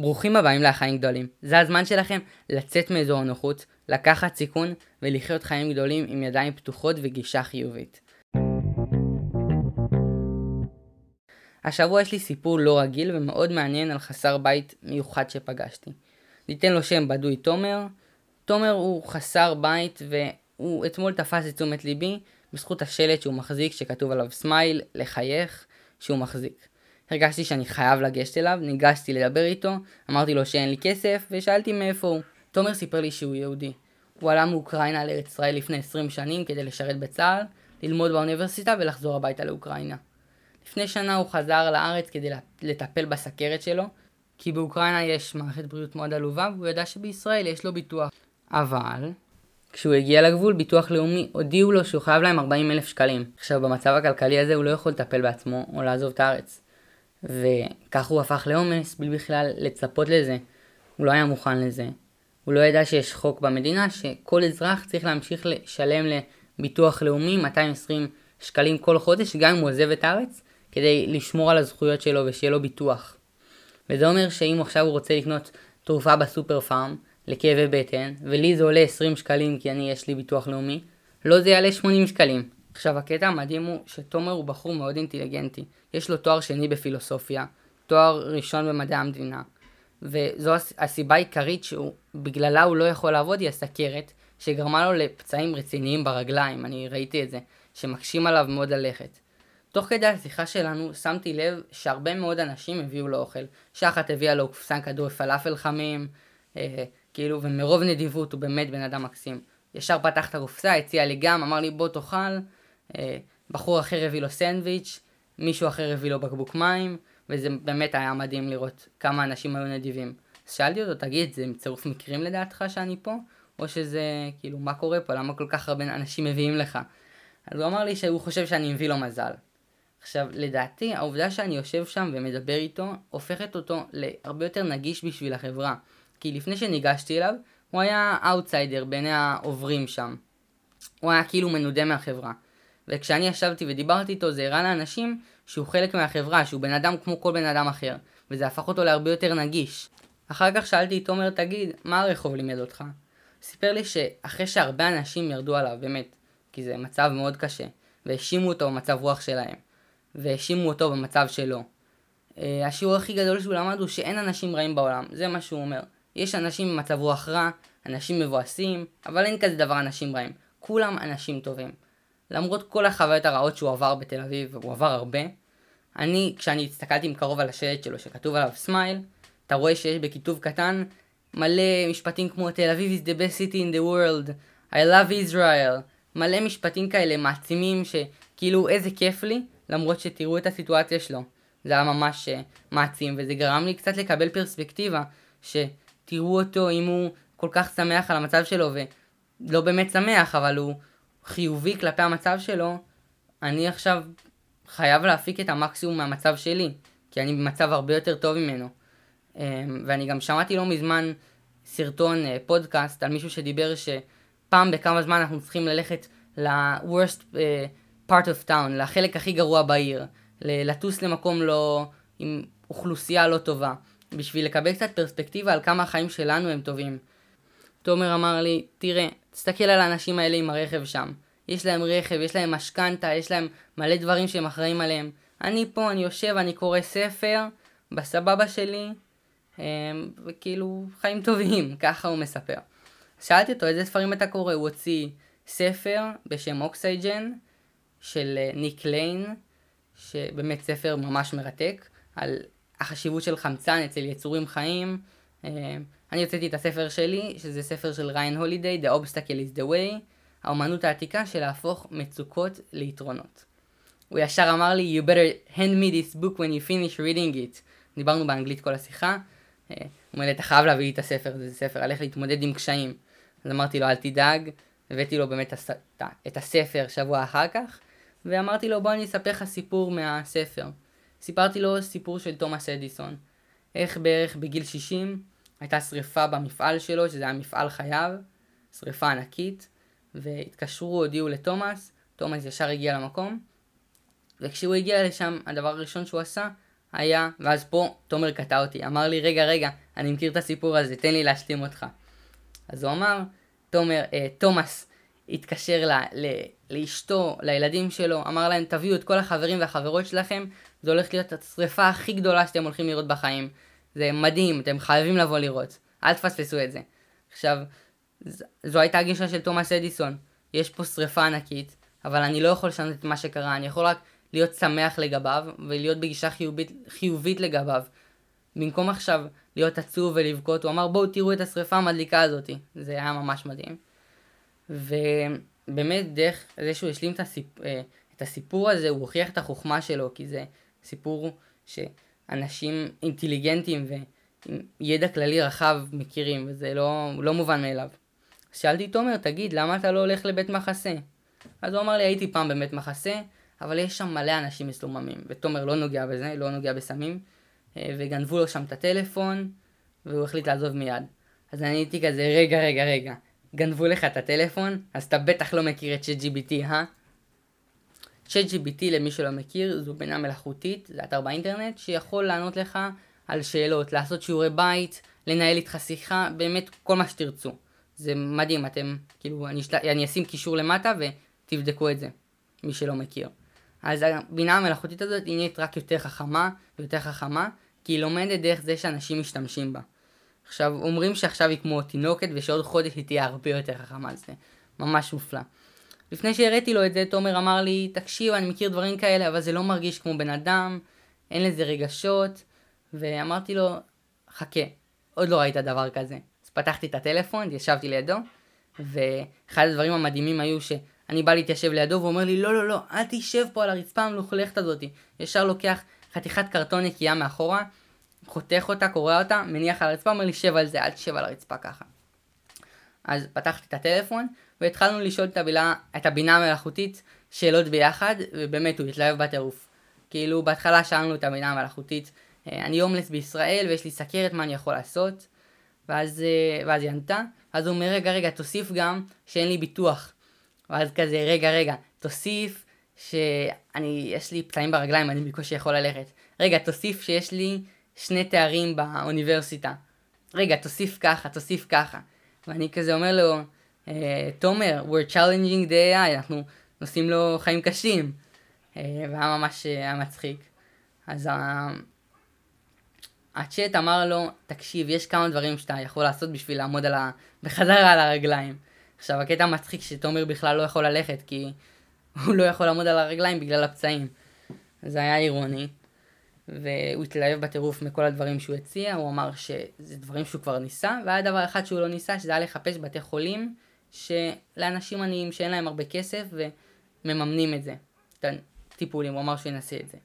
ברוכים הבאים לחיים גדולים. זה הזמן שלכם לצאת מאזור הנוחות, לקחת סיכון ולחיות חיים גדולים עם ידיים פתוחות וגישה חיובית. השבוע יש לי סיפור לא רגיל ומאוד מעניין על חסר בית מיוחד שפגשתי. ניתן לו שם בדוי תומר. תומר הוא חסר בית והוא אתמול תפס את תשומת ליבי בזכות השלט שהוא מחזיק שכתוב עליו סמייל, לחייך, שהוא מחזיק. הרגשתי שאני חייב לגשת אליו, ניגשתי לדבר איתו, אמרתי לו שאין לי כסף, ושאלתי מאיפה הוא. תומר סיפר לי שהוא יהודי. הוא עלה מאוקראינה לארץ ישראל לפני 20 שנים כדי לשרת בצה"ל, ללמוד באוניברסיטה ולחזור הביתה לאוקראינה. לפני שנה הוא חזר לארץ כדי לטפל בסכרת שלו, כי באוקראינה יש מערכת בריאות מאוד עלובה, והוא ידע שבישראל יש לו ביטוח. אבל, כשהוא הגיע לגבול, ביטוח לאומי הודיעו לו שהוא חייב להם 40 אלף שקלים. עכשיו, במצב הכלכלי הזה הוא לא יכול לטפל בעצמו או לעזוב את הארץ. וכך הוא הפך לעומס בלי בכלל לצפות לזה. הוא לא היה מוכן לזה. הוא לא ידע שיש חוק במדינה שכל אזרח צריך להמשיך לשלם לביטוח לאומי 220 שקלים כל חודש גם אם הוא עוזב את הארץ כדי לשמור על הזכויות שלו ושיהיה לו ביטוח. וזה אומר שאם עכשיו הוא רוצה לקנות תרופה בסופר פארם לכאבי בטן ולי זה עולה 20 שקלים כי אני יש לי ביטוח לאומי, לא זה יעלה 80 שקלים. עכשיו הקטע המדהים הוא שתומר הוא בחור מאוד אינטליגנטי. יש לו תואר שני בפילוסופיה, תואר ראשון במדעי המדינה. וזו הסיבה העיקרית שבגללה הוא לא יכול לעבוד היא הסכרת, שגרמה לו לפצעים רציניים ברגליים, אני ראיתי את זה, שמקשים עליו מאוד ללכת. תוך כדי השיחה שלנו שמתי לב שהרבה מאוד אנשים הביאו לו אוכל. שחת הביאה לו קופסן כדורי פלאפל חמים, אה, כאילו, ומרוב נדיבות הוא באמת בן אדם מקסים. ישר פתח את הקופסה, הציע לי גם, אמר לי בוא תאכל, בחור אחר הביא לו סנדוויץ', מישהו אחר הביא לו בקבוק מים, וזה באמת היה מדהים לראות כמה אנשים היו נדיבים. אז שאלתי אותו, תגיד, זה צירוף מקרים לדעתך שאני פה? או שזה, כאילו, מה קורה פה? למה כל כך הרבה אנשים מביאים לך? אז הוא אמר לי שהוא חושב שאני מביא לו מזל. עכשיו, לדעתי, העובדה שאני יושב שם ומדבר איתו, הופכת אותו להרבה יותר נגיש בשביל החברה. כי לפני שניגשתי אליו, הוא היה אאוטסיידר בעיני העוברים שם. הוא היה כאילו מנודה מהחברה. וכשאני ישבתי ודיברתי איתו זה הראה לאנשים שהוא חלק מהחברה, שהוא בן אדם כמו כל בן אדם אחר, וזה הפך אותו להרבה יותר נגיש. אחר כך שאלתי את תומר, תגיד, מה הרחוב לימד אותך? סיפר לי שאחרי שהרבה אנשים ירדו עליו, באמת, כי זה מצב מאוד קשה, והאשימו אותו במצב רוח שלהם, והאשימו אותו במצב שלו. אה, השיעור הכי גדול שהוא למד הוא שאין אנשים רעים בעולם, זה מה שהוא אומר. יש אנשים במצב רוח רע, אנשים מבואסים, אבל אין כזה דבר אנשים רעים. כולם אנשים טובים. למרות כל החוויות הרעות שהוא עבר בתל אביב, והוא עבר הרבה, אני, כשאני הסתכלתי מקרוב על השלט שלו שכתוב עליו סמייל, אתה רואה שיש בכיתוב קטן מלא משפטים כמו תל אביב is the best city in the world, I love Israel, מלא משפטים כאלה מעצימים שכאילו איזה כיף לי, למרות שתראו את הסיטואציה שלו. זה היה ממש uh, מעצים, וזה גרם לי קצת לקבל פרספקטיבה, שתראו אותו אם הוא כל כך שמח על המצב שלו, ולא באמת שמח, אבל הוא חיובי כלפי המצב שלו, אני עכשיו חייב להפיק את המקסימום מהמצב שלי, כי אני במצב הרבה יותר טוב ממנו. אמ, ואני גם שמעתי לא מזמן סרטון, אה, פודקאסט, על מישהו שדיבר שפעם בכמה זמן אנחנו צריכים ללכת ל-worst אה, part of town, לחלק הכי גרוע בעיר, לטוס למקום לא, עם אוכלוסייה לא טובה, בשביל לקבל קצת פרספקטיבה על כמה החיים שלנו הם טובים. תומר אמר לי, תראה, תסתכל על האנשים האלה עם הרכב שם. יש להם רכב, יש להם משכנתה, יש להם מלא דברים שהם אחראים עליהם. אני פה, אני יושב, אני קורא ספר, בסבבה שלי, אמ, וכאילו, חיים טובים, ככה הוא מספר. שאלתי אותו, איזה ספרים אתה קורא? הוא הוציא ספר בשם Oxygen, של אה, ניק ליין, שבאמת ספר ממש מרתק, על החשיבות של חמצן אצל יצורים חיים. אני הוצאתי את הספר שלי, שזה ספר של ריין הולידיי, The Obstacle is the Way, האומנות העתיקה של להפוך מצוקות ליתרונות. הוא ישר אמר לי, you better hand me this book when you finish reading it. דיברנו באנגלית כל השיחה. אה, הוא אומר לי, אתה חייב להביא לי את הספר, זה ספר על איך להתמודד עם קשיים. אז אמרתי לו, אל תדאג, הבאתי לו באמת את הספר שבוע אחר כך, ואמרתי לו, בוא אני אספר לך סיפור מהספר. סיפרתי לו סיפור של תומאס אדיסון. איך בערך בגיל 60 הייתה שריפה במפעל שלו, שזה היה מפעל חייו, שריפה ענקית, והתקשרו, הודיעו לתומאס, תומאס ישר הגיע למקום, וכשהוא הגיע לשם, הדבר הראשון שהוא עשה, היה, ואז פה תומר קטע אותי, אמר לי, רגע, רגע, אני מכיר את הסיפור הזה, תן לי להשלים אותך. אז הוא אמר, תומר, אה, תומאס התקשר ל, ל, לאשתו, לילדים שלו, אמר להם, תביאו את כל החברים והחברות שלכם, זה הולך להיות השריפה הכי גדולה שאתם הולכים לראות בחיים. זה מדהים, אתם חייבים לבוא לראות. אל תפספסו את זה. עכשיו, זו הייתה הגישה של תומאס אדיסון. יש פה שריפה ענקית, אבל אני לא יכול לשנות את מה שקרה, אני יכול רק להיות שמח לגביו, ולהיות בגישה חיובית, חיובית לגביו. במקום עכשיו להיות עצוב ולבכות, הוא אמר בואו תראו את השריפה המדליקה הזאתי. זה היה ממש מדהים. ובאמת דרך זה שהוא השלים את, הסיפ... אה, את הסיפור הזה, הוא הוכיח את החוכמה שלו, כי זה סיפור שאנשים אינטליגנטים ועם ידע כללי רחב מכירים, וזה לא, לא מובן מאליו. שאלתי את תומר, תגיד, למה אתה לא הולך לבית מחסה? אז הוא אמר לי, הייתי פעם בבית מחסה, אבל יש שם מלא אנשים מסוממים, ותומר לא נוגע בזה, לא נוגע בסמים, אה, וגנבו לו שם את הטלפון, והוא החליט לעזוב מיד. אז אני הייתי כזה, רגע, רגע, רגע, גנבו לך את הטלפון, אז אתה בטח לא מכיר את ChatGPT, אה? ChatGPT, למי שלא מכיר, זו בינה מלאכותית, זה אתר באינטרנט, שיכול לענות לך על שאלות, לעשות שיעורי בית, לנהל איתך שיחה, באמת כל מה שתרצו. זה מדהים, אתם, כאילו, אני, של... אני אשים קישור למטה ותבדקו את זה, מי שלא מכיר. אז הבינה המלאכותית הזאת היא נהיית רק יותר חכמה ויותר חכמה, כי היא לומדת דרך זה שאנשים משתמשים בה. עכשיו, אומרים שעכשיו היא כמו תינוקת ושעוד חודש היא תהיה הרבה יותר חכמה, זה ממש מופלא. לפני שהראיתי לו את זה, תומר אמר לי, תקשיב, אני מכיר דברים כאלה, אבל זה לא מרגיש כמו בן אדם, אין לזה רגשות, ואמרתי לו, חכה, עוד לא ראית דבר כזה. אז פתחתי את הטלפון, ישבתי לידו, ואחד הדברים המדהימים היו שאני בא להתיישב לידו, והוא אומר לי, לא, לא, לא, אל תשב פה על הרצפה המלוכלכת הזאתי. ישר לוקח חתיכת קרטון נקייה מאחורה, חותך אותה, קורע אותה, מניח על הרצפה, אומר לי, שב על זה, אל תשב על הרצפה ככה. אז פתחתי את הטלפון, והתחלנו לשאול את הבינה, את הבינה המלאכותית שאלות ביחד, ובאמת הוא התלהב בטירוף. כאילו, בהתחלה שאלנו את הבינה המלאכותית, אה, אני הומלס בישראל ויש לי סכרת, מה אני יכול לעשות? ואז, אה, ואז היא ענתה, אז הוא אומר, רגע, רגע, תוסיף גם שאין לי ביטוח. ואז כזה, רגע, רגע, תוסיף שאני, יש לי פצעים ברגליים, אני בקושי יכול ללכת. רגע, תוסיף שיש לי שני תארים באוניברסיטה. רגע, תוסיף ככה, תוסיף ככה. ואני כזה אומר לו, אה, תומר, we're challenging the AI, אנחנו נושאים לו חיים קשים. אה, והיה ממש היה מצחיק. אז הצ'אט אמר לו, תקשיב, יש כמה דברים שאתה יכול לעשות בשביל לעמוד על ה... בחזרה על הרגליים. עכשיו, הקטע מצחיק שתומר בכלל לא יכול ללכת, כי הוא לא יכול לעמוד על הרגליים בגלל הפצעים. זה היה אירוני. והוא התלהב בטירוף מכל הדברים שהוא הציע, הוא אמר שזה דברים שהוא כבר ניסה, והיה דבר אחד שהוא לא ניסה, שזה היה לחפש בתי חולים שלאנשים עניים שאין להם הרבה כסף ומממנים את זה, את הטיפולים, הוא אמר שהוא ינסה את זה.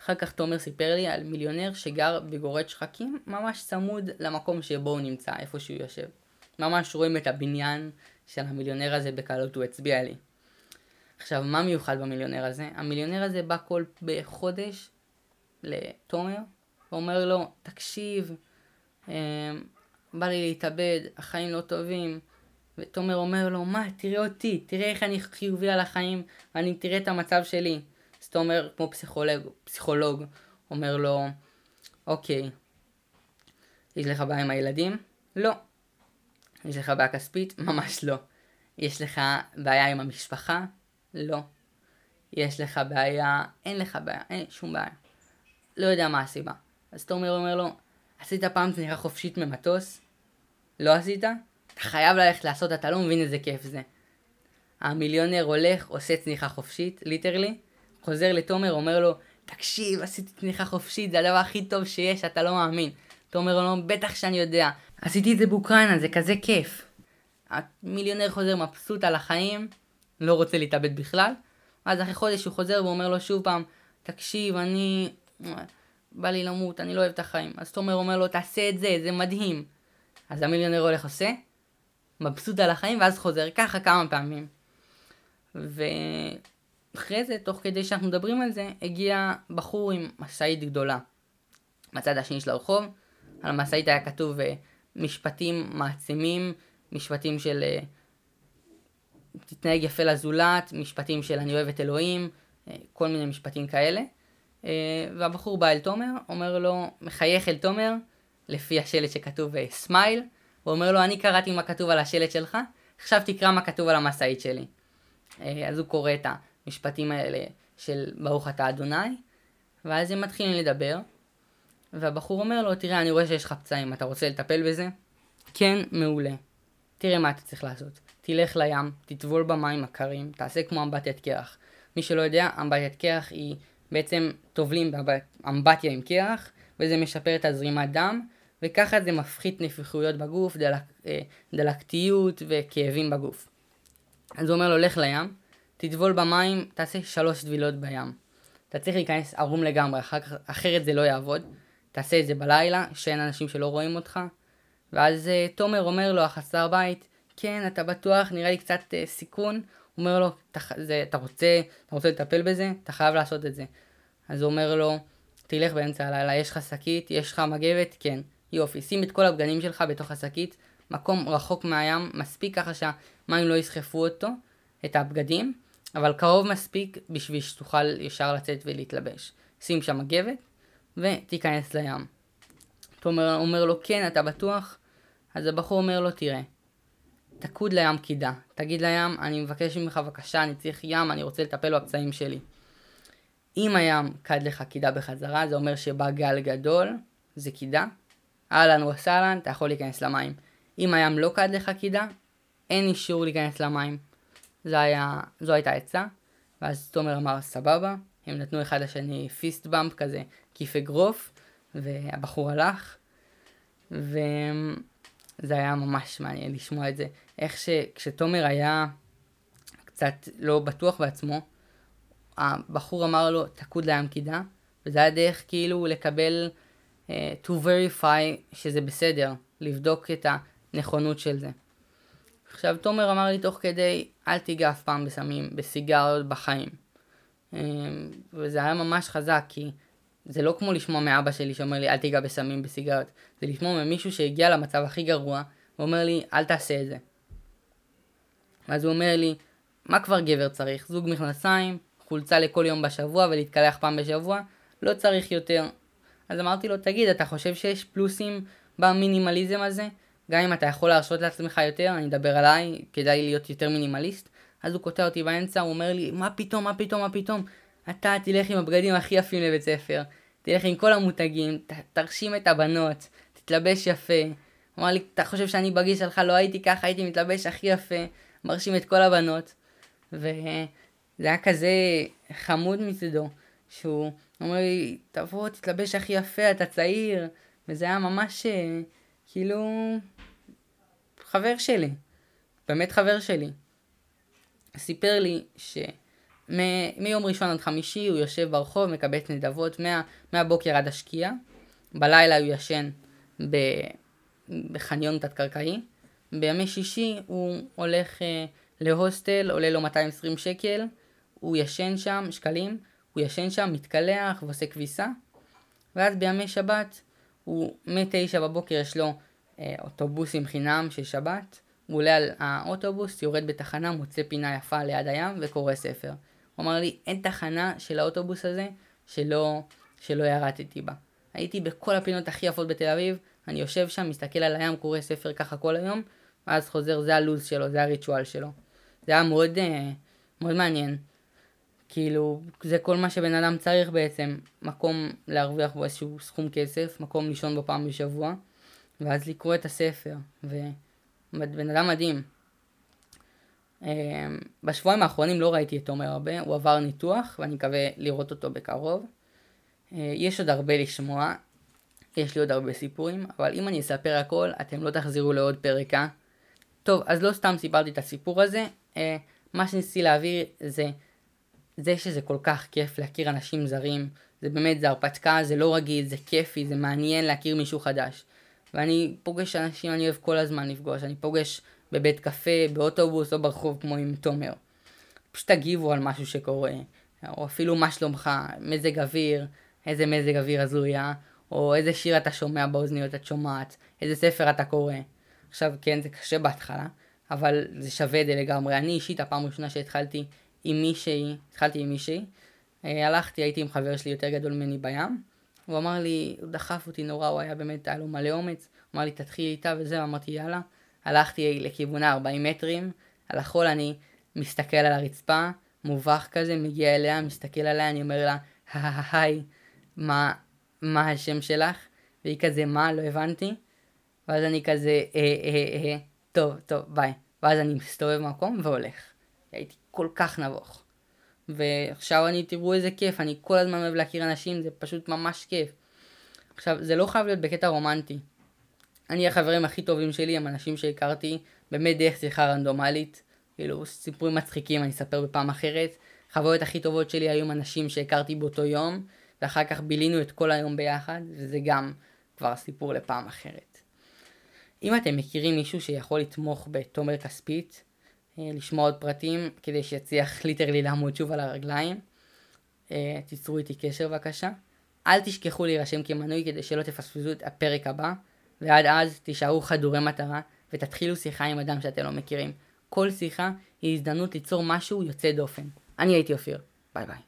אחר כך תומר סיפר לי על מיליונר שגר בגורד שחקים, ממש צמוד למקום שבו הוא נמצא, איפה שהוא יושב. ממש רואים את הבניין של המיליונר הזה בקלות, הוא הצביע לי. עכשיו, מה מיוחד במיליונר הזה? המיליונר הזה בא כל בחודש לתומר, ואומר לו, תקשיב, אה, בא לי להתאבד, החיים לא טובים. ותומר אומר לו, מה, תראה אותי, תראה איך אני חיובי על החיים, ואני תראה את המצב שלי. אז תומר, כמו פסיכולוג, פסיכולוג, אומר לו, אוקיי, יש לך בעיה עם הילדים? לא. יש לך בעיה כספית? ממש לא. יש לך בעיה עם המשפחה? לא. יש לך בעיה, אין לך בעיה, אין שום בעיה. לא יודע מה הסיבה. אז תומר אומר לו, עשית פעם תניחה חופשית ממטוס? לא עשית? אתה חייב ללכת לעשות, אתה לא מבין איזה כיף זה. המיליונר הולך, עושה צניחה חופשית, ליטרלי, חוזר לתומר, אומר לו, תקשיב, עשיתי צניחה חופשית, זה הדבר הכי טוב שיש, אתה לא מאמין. תומר אומר בטח שאני יודע, עשיתי את זה באוקראינה, זה כזה כיף. המיליונר חוזר מבסוט על החיים, לא רוצה להתאבד בכלל. אז אחרי חודש הוא חוזר ואומר לו שוב פעם, תקשיב, אני... בא לי למות, אני לא אוהב את החיים. אז תומר אומר לו, תעשה את זה, זה מדהים. אז המיליונר הולך עושה, מבסוט על החיים, ואז חוזר ככה כמה פעמים. ואחרי זה, תוך כדי שאנחנו מדברים על זה, הגיע בחור עם משאית גדולה. מצד השני של הרחוב, על המשאית היה כתוב אה, משפטים מעצימים, משפטים של אה, תתנהג יפה לזולת, משפטים של אני אוהב את אלוהים, אה, כל מיני משפטים כאלה. והבחור בא אל תומר, אומר לו, מחייך אל תומר, לפי השלט שכתוב סמייל, הוא אומר לו, אני קראתי מה כתוב על השלט שלך, עכשיו תקרא מה כתוב על המשאית שלי. אז הוא קורא את המשפטים האלה של ברוך אתה אדוני, ואז הם מתחילים לדבר, והבחור אומר לו, תראה, אני רואה שיש לך פצעים, אתה רוצה לטפל בזה? כן, מעולה. תראה מה אתה צריך לעשות. תלך לים, תטבול במים הקרים, תעשה כמו אמבטיית קרח. מי שלא יודע, אמבטיית קרח היא בעצם טובלים באמבטיה עם קרח, וזה משפר את הזרימת דם, וככה זה מפחית נפיחויות בגוף, דלק, אה, דלקתיות וכאבים בגוף. אז הוא אומר לו, לך לים, תטבול במים, תעשה שלוש טבילות בים. אתה צריך להיכנס ערום לגמרי, אחר, אחרת זה לא יעבוד. תעשה את זה בלילה, שאין אנשים שלא רואים אותך. ואז uh, תומר אומר לו, החסר בית, כן, אתה בטוח, נראה לי קצת uh, סיכון. הוא אומר לו, זה, אתה, רוצה, אתה רוצה לטפל בזה? אתה חייב לעשות את זה. אז הוא אומר לו, תלך באמצע הלילה, יש לך שקית, יש לך מגבת? כן. יופי, שים את כל הבגדים שלך בתוך השקית, מקום רחוק מהים, מספיק ככה שהמים לא יסחפו אותו, את הבגדים, אבל קרוב מספיק בשביל שתוכל ישר לצאת ולהתלבש. שים שם מגבת ותיכנס לים. תומר אומר לו, כן, אתה בטוח? אז הבחור אומר לו, תראה, תקוד לים קידה. תגיד לים, אני מבקש ממך בבקשה, אני צריך ים, אני רוצה לטפל בפצעים שלי. אם הים קד לך קידה בחזרה, זה אומר שבא גל גדול, זה קידה. אהלן וסהלן, אתה יכול להיכנס למים. אם הים לא קד לך קידה, אין אישור להיכנס למים. זה היה, זו הייתה עצה. ואז תומר אמר סבבה, הם נתנו אחד לשני פיסט באמפ כזה, כיף אגרוף, והבחור הלך, וזה היה ממש מעניין לשמוע את זה. איך שכשתומר היה קצת לא בטוח בעצמו, הבחור אמר לו, תקוד לים קידה, וזה היה דרך כאילו לקבל, uh, to verify שזה בסדר, לבדוק את הנכונות של זה. עכשיו, תומר אמר לי תוך כדי, אל תיגע אף פעם בסמים, בסיגריות בחיים. Um, וזה היה ממש חזק, כי זה לא כמו לשמוע מאבא שלי שאומר לי, אל תיגע בסמים, בסיגריות. זה לשמוע ממישהו שהגיע למצב הכי גרוע, ואומר לי, אל תעשה את זה. ואז הוא אומר לי, מה כבר גבר צריך? זוג מכנסיים, חולצה לכל יום בשבוע ולהתקלח פעם בשבוע? לא צריך יותר. אז אמרתי לו, תגיד, אתה חושב שיש פלוסים במינימליזם הזה? גם אם אתה יכול להרשות לעצמך יותר, אני אדבר עליי, כדאי להיות יותר מינימליסט. אז הוא קוטע אותי באמצע, הוא אומר לי, מה פתאום, מה פתאום, מה פתאום? אתה תלך עם הבגדים הכי יפים לבית ספר, תלך עם כל המותגים, ת, תרשים את הבנות, תתלבש יפה. הוא אמר לי, אתה חושב שאני בגיל שלך לא הייתי ככה, הייתי מתלבש הכי יפה, מרשים את כל הבנות. וזה היה כזה חמוד מצדו, שהוא אומר לי, תבוא, תתלבש הכי יפה, אתה צעיר. וזה היה ממש אה, כאילו חבר שלי, באמת חבר שלי. סיפר לי ש... מ- ראשון עד חמישי הוא יושב ברחוב, מקבץ נדבות מה- מהבוקר עד השקיעה. בלילה הוא ישן ב- בחניון תת-קרקעי. בימי שישי הוא הולך אה, להוסטל, עולה לו 220 שקל, הוא ישן שם, שקלים, הוא ישן שם, מתקלח ועושה כביסה. ואז בימי שבת, הוא מ-9 בבוקר יש לו אה, אוטובוסים חינם של שבת. הוא עולה על האוטובוס, יורד בתחנה, מוצא פינה יפה ליד הים וקורא ספר. הוא אמר לי, אין תחנה של האוטובוס הזה שלא, שלא ירדתי בה. הייתי בכל הפינות הכי יפות בתל אביב, אני יושב שם, מסתכל על הים, קורא ספר ככה כל היום, ואז חוזר, זה הלו"ז שלו, זה הריטואל שלו. זה היה מאוד, אה, מאוד מעניין. כאילו, זה כל מה שבן אדם צריך בעצם, מקום להרוויח בו איזשהו סכום כסף, מקום לישון בו פעם בשבוע, ואז לקרוא את הספר, ובן אדם מדהים. אמ, בשבועיים האחרונים לא ראיתי את תומר הרבה, הוא עבר ניתוח ואני מקווה לראות אותו בקרוב. אה, יש עוד הרבה לשמוע, יש לי עוד הרבה סיפורים, אבל אם אני אספר הכל, אתם לא תחזירו לעוד פרק, אה? טוב, אז לא סתם סיפרתי את הסיפור הזה, אה, מה שניסיתי להעביר זה זה שזה כל כך כיף להכיר אנשים זרים, זה באמת, זה הרפתקה, זה לא רגיל, זה כיפי, זה מעניין להכיר מישהו חדש. ואני פוגש אנשים, אני אוהב כל הזמן לפגוש, אני פוגש בבית קפה, באוטובוס או ברחוב כמו עם תומר. פשוט תגיבו על משהו שקורה, או אפילו מה שלומך, מזג אוויר, איזה מזג אוויר הזויה, או איזה שיר אתה שומע באוזניות את שומעת, איזה ספר אתה קורא. עכשיו כן זה קשה בהתחלה, אבל זה שווה את זה לגמרי. אני אישית הפעם הראשונה שהתחלתי עם מישהי, התחלתי עם מישהי, אה, הלכתי, הייתי עם חבר שלי יותר גדול ממני בים, הוא אמר לי, הוא דחף אותי נורא, הוא היה באמת, היה לו מלא אומץ, הוא אמר לי, תתחיל איתה וזה, אמרתי, יאללה. הלכתי לכיוונה 40 מטרים, על החול אני מסתכל על הרצפה, מובך כזה, מגיע אליה, מסתכל עליה, אני אומר לה, היי, מה, מה השם שלך? והיא כזה, מה? לא הבנתי. ואז אני כזה, אה, אה, אה, טוב, טוב, ביי. ואז אני מסתובב במקום והולך. הייתי כל כך נבוך. ועכשיו אני, תראו איזה כיף, אני כל הזמן אוהב להכיר אנשים, זה פשוט ממש כיף. עכשיו, זה לא חייב להיות בקטע רומנטי. אני החברים הכי טובים שלי הם אנשים שהכרתי באמת דרך שיחה רנדומלית. כאילו, סיפורים מצחיקים אני אספר בפעם אחרת. החוויות הכי טובות שלי היו עם אנשים שהכרתי באותו יום, ואחר כך בילינו את כל היום ביחד, וזה גם כבר סיפור לפעם אחרת. אם אתם מכירים מישהו שיכול לתמוך בתומר כספית, לשמוע עוד פרטים כדי שיצליח ליטרלי לעמוד שוב על הרגליים, אה, תיצרו איתי קשר בבקשה. אל תשכחו להירשם כמנוי כדי שלא תפספסו את הפרק הבא, ועד אז תישארו חדורי מטרה ותתחילו שיחה עם אדם שאתם לא מכירים. כל שיחה היא הזדמנות ליצור משהו יוצא דופן. אני הייתי אופיר, ביי ביי.